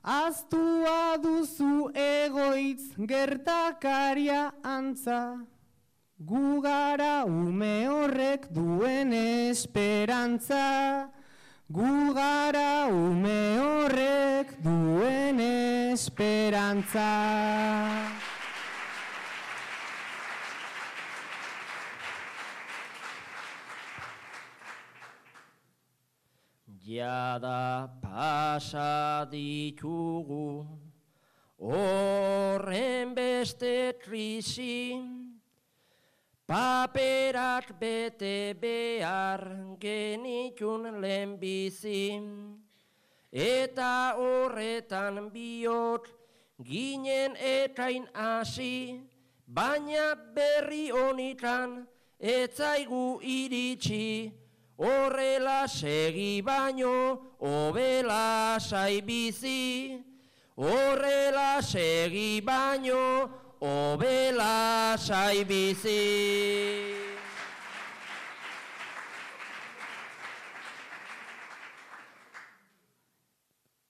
Aztua duzu egoitz gertakaria antza. Gugara ume horrek duen esperantza, Gugara ume horrek duen esperantza. Jada pasa ditugu horren beste krisi paperak bete behar genitun lehenbizi. Eta horretan biot ginen ekain hasi baina berri honitan etzaigu iritsi horrela segi baino, obela saibizi, horrela segi baino, obela saibizi.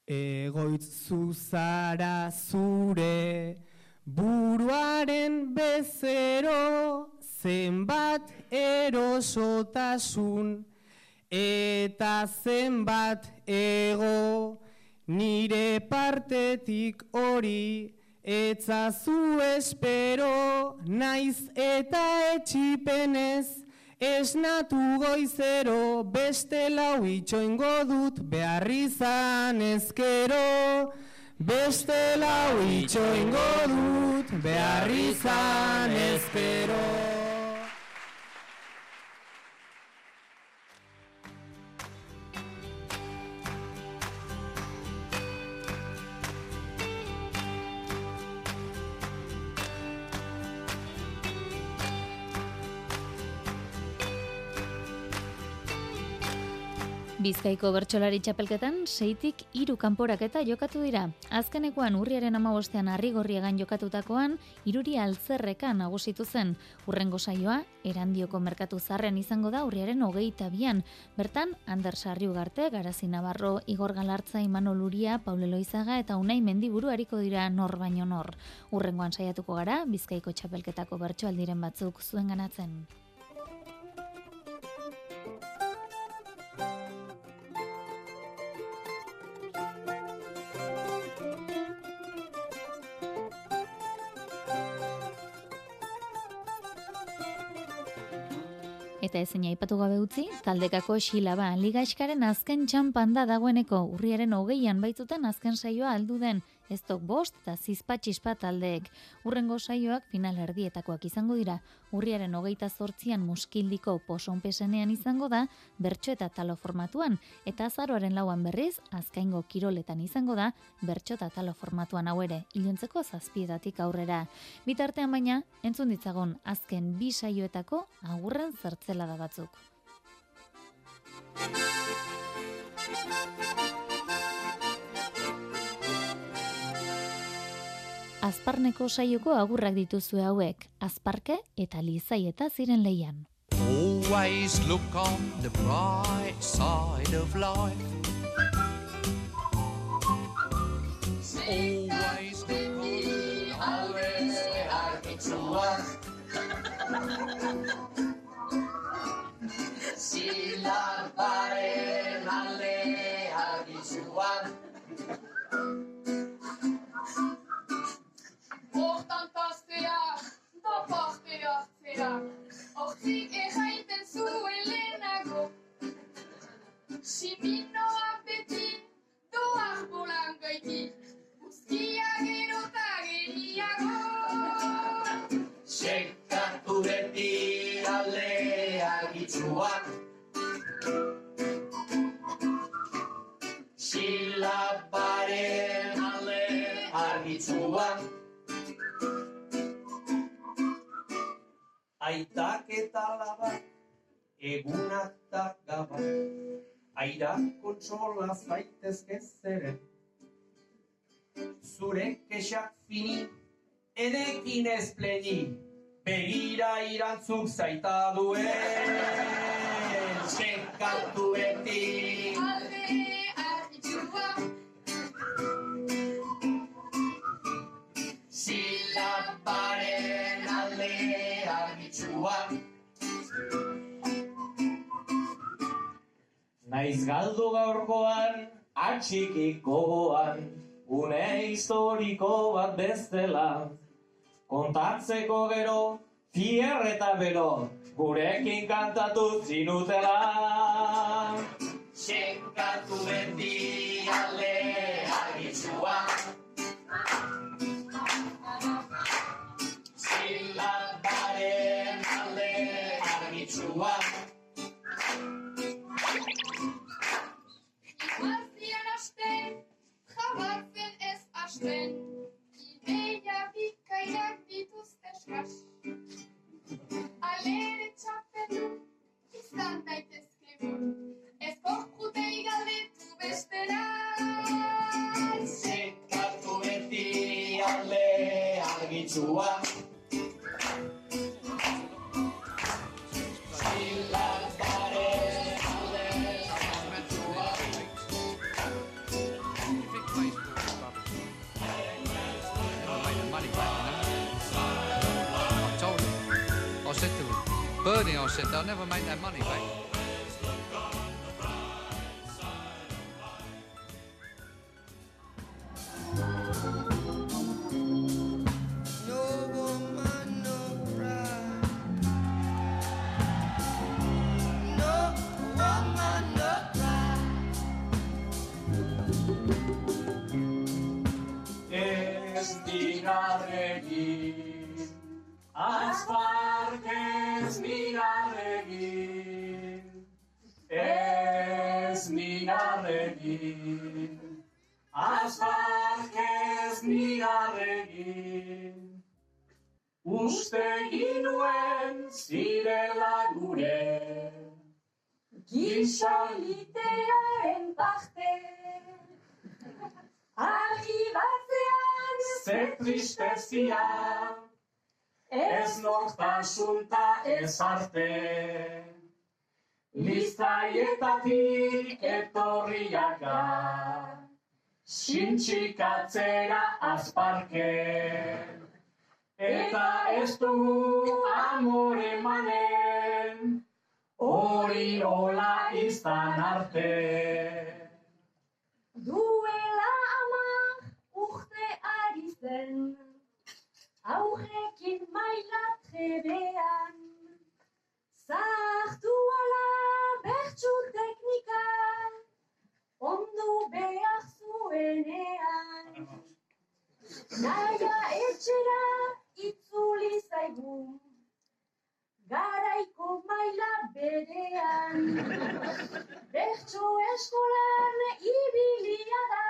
Egoitz zuzara zure, buruaren bezero, zenbat erosotasun, eta zenbat ego nire partetik hori Etzazu espero, naiz eta etxipenez, esnatu goizero, beste lau itxoingo dut, behar izan ezkero. Beste lau itxoingo dut, behar ezkero. Bizkaiko bertsolari txapelketan seitik hiru kanporaketa jokatu dira. Azkenekoan urriaren amabostean harrigorriegan jokatutakoan, iruri altzerrekan nagusitu zen. Urrengo saioa, erandioko merkatu zarren izango da urriaren hogeita bian. Bertan, Ander Sarriugarte, Garazi Navarro, Igor Galartza, Imano Luria, Paule Loizaga eta Unai Mendiburu hariko dira nor baino nor. Urrengoan saiatuko gara, Bizkaiko txapelketako bertsoaldiren batzuk zuen ganatzen. Eta ezin aipatu gabe utzi, taldekako xilaba liga eskaren azken txampan da dagoeneko urriaren hogeian baitzuten azken saioa aldu den ez dok bost eta zizpatxispa taldeek. Urrengo saioak final erdietakoak izango dira, urriaren hogeita zortzian muskildiko posonpesenean izango da, bertso eta talo formatuan, eta azaroaren lauan berriz, azkaingo kiroletan izango da, bertso eta talo formatuan hau ere, iluntzeko zazpiedatik aurrera. Bitartean baina, entzun ditzagon azken bi saioetako agurren zertzela da batzuk. Azparneko saioko agurrak dituzue hauek, azparke eta lizai eta ziren leian. Always look on the bright side of life. Always look on the Silaparen [laughs] hartzea, hortik erraiten zuen lehenago. Siminoa beti, doar bolan gaiti, guztia gero eta geniago. Sekatu beti alde argitzuan Silaparen alde argitzuan Aitak eta laba, egunak eta gaba, aira kontsola zaitezke zeren. Zure kexak fini, edekin ez pleni, begira irantzuk zaita duen. Sekatu beti argitzuan Naiz galdu gaurkoan, atxikik gogoan, une historiko bat bestela. Kontatzeko gero, fier eta bero, gurekin kantatu zinutela. Sekatu beti hasten, ideia bikainak dituzte eskas. Alere txapelu, izan daitezke gu, ez korkutei galdetu bestera. Sekatu beti alde argitzuan Make that money mate. Tristezia, ez nortasun ta ez arte. Lizaietatik etorriak ga, sintxikatzera azparke. Eta ez du amore manen, hori hola izan arte. Duela ama urte ari zen, aurrekin maila trebean. Zartu ala bertsu teknika, ondo behar zuenean. Naia etxera itzuli zaigu, garaiko maila berean. Bertso eskolan ibilia da,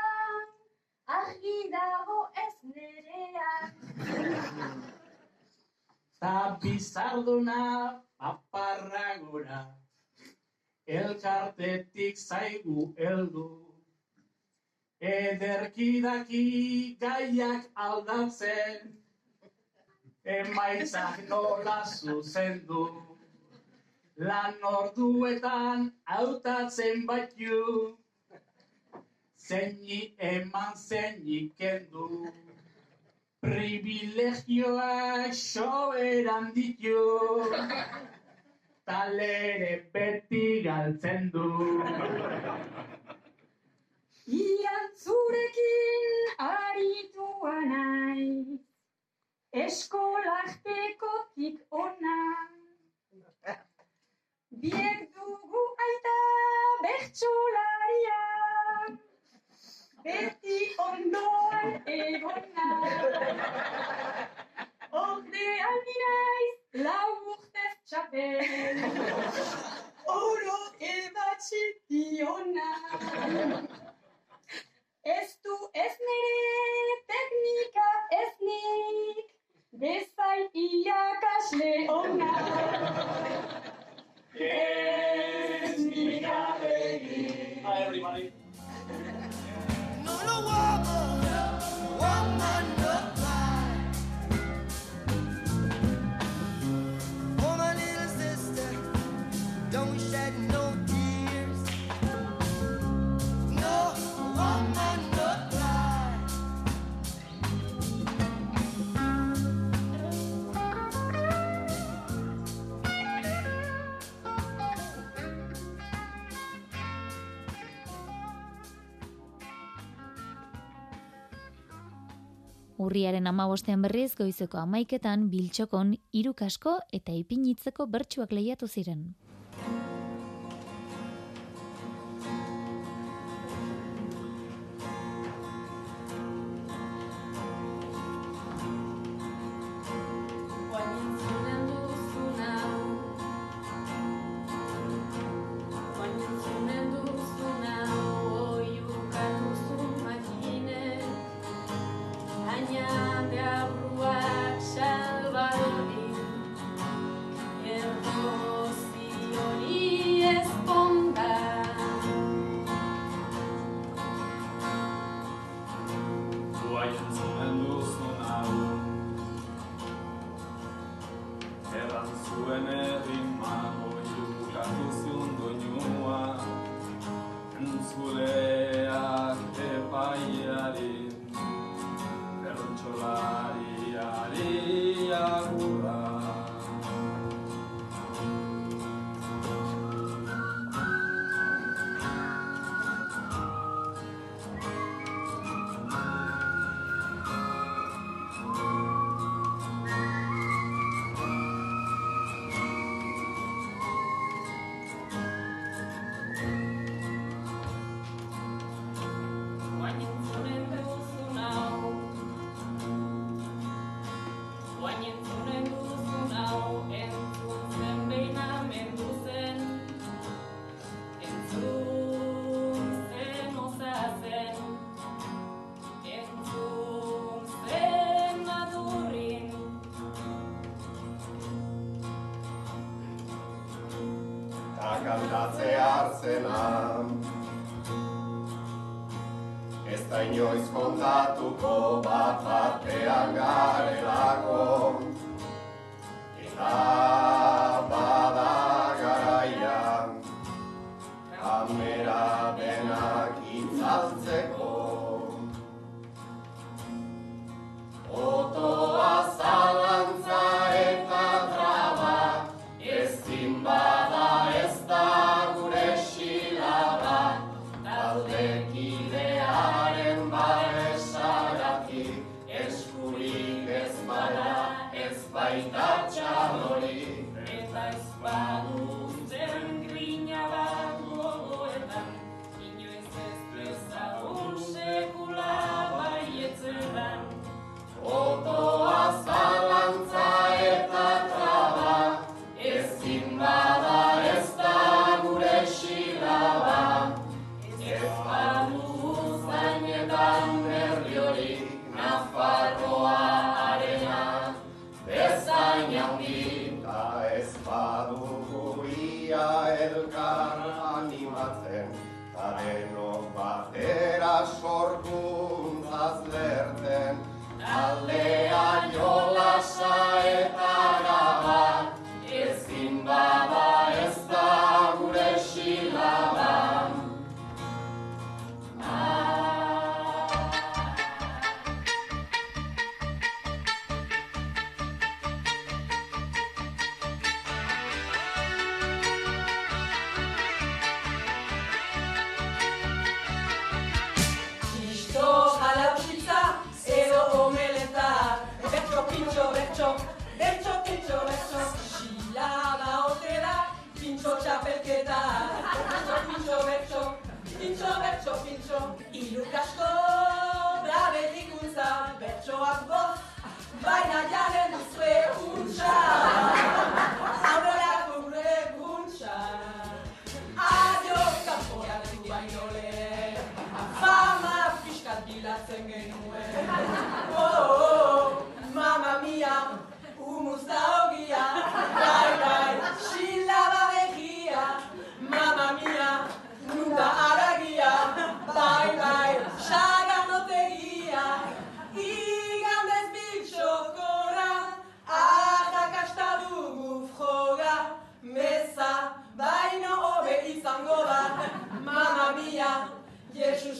argi dago ez nerean. Ta bizarduna paparra gora, elkartetik zaigu heldu. Ederkidaki gaiak aldatzen, emaitzak nola zuzendu. Lan orduetan hautatzen baitu, zeini eman zeini kendu. Privilegioak soberan ditu, talere beti galtzen du. Ian zurekin aritua naiz, eskolartekotik ona. Biek dugu aita bertsolaria, beti ondoan egona. Ordean naiz lau urtez txapel, oro ebatxi diona. Ez du ez nire teknika ez nik, bezain iakasle ona. Ez nigarregin. Hi everybody. woman, woman. Urriaren amabostean berriz goizeko amaiketan biltxokon hiru kasko eta ipinitzeko bertsuak lehiatu ziren. Baita txalorik. Eta ez badutzen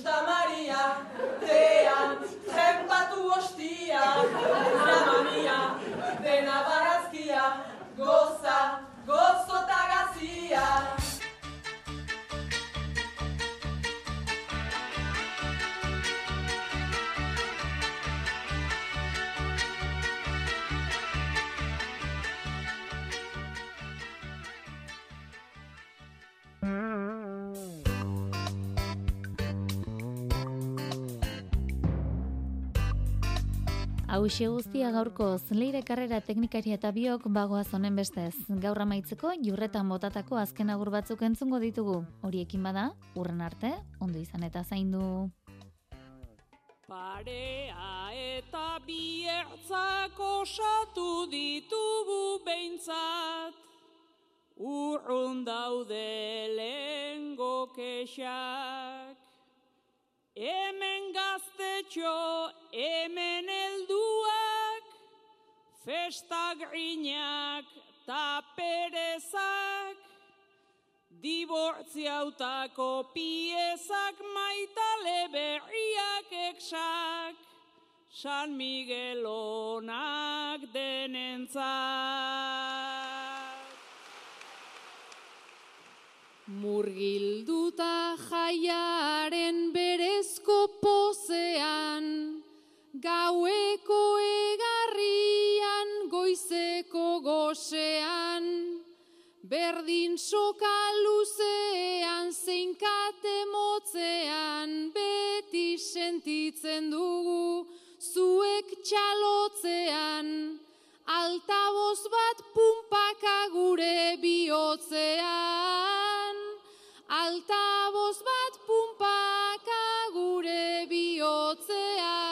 Jesus ta Maria Tean, trempatu ostia. Mama mia, dena barazkia Goza, gozo Hauxe guztia gaurkoz, leire karrera teknikaria eta biok bagoaz honen bestez. Gaur amaitzeko, jurretan botatako azken agur batzuk entzungo ditugu. Horiekin bada, urren arte, ondo izan eta zaindu. Parea eta biertzak osatu ditugu behintzat, urrun daude lehengo kexak. Hemen gaztetxo, hemen helduak, festa grinak ta perezak, dibortziautako piezak maitale berriak eksak, San Miguelonak denentzat. Murgilduta jaiaren gaueko egarrian goizeko gosean, berdin soka luzean zeinkate motzean beti sentitzen dugu zuek txalotzean, altaboz bat pumpaka gure bihotzean, altaboz bat pumpaka gure bihotzean.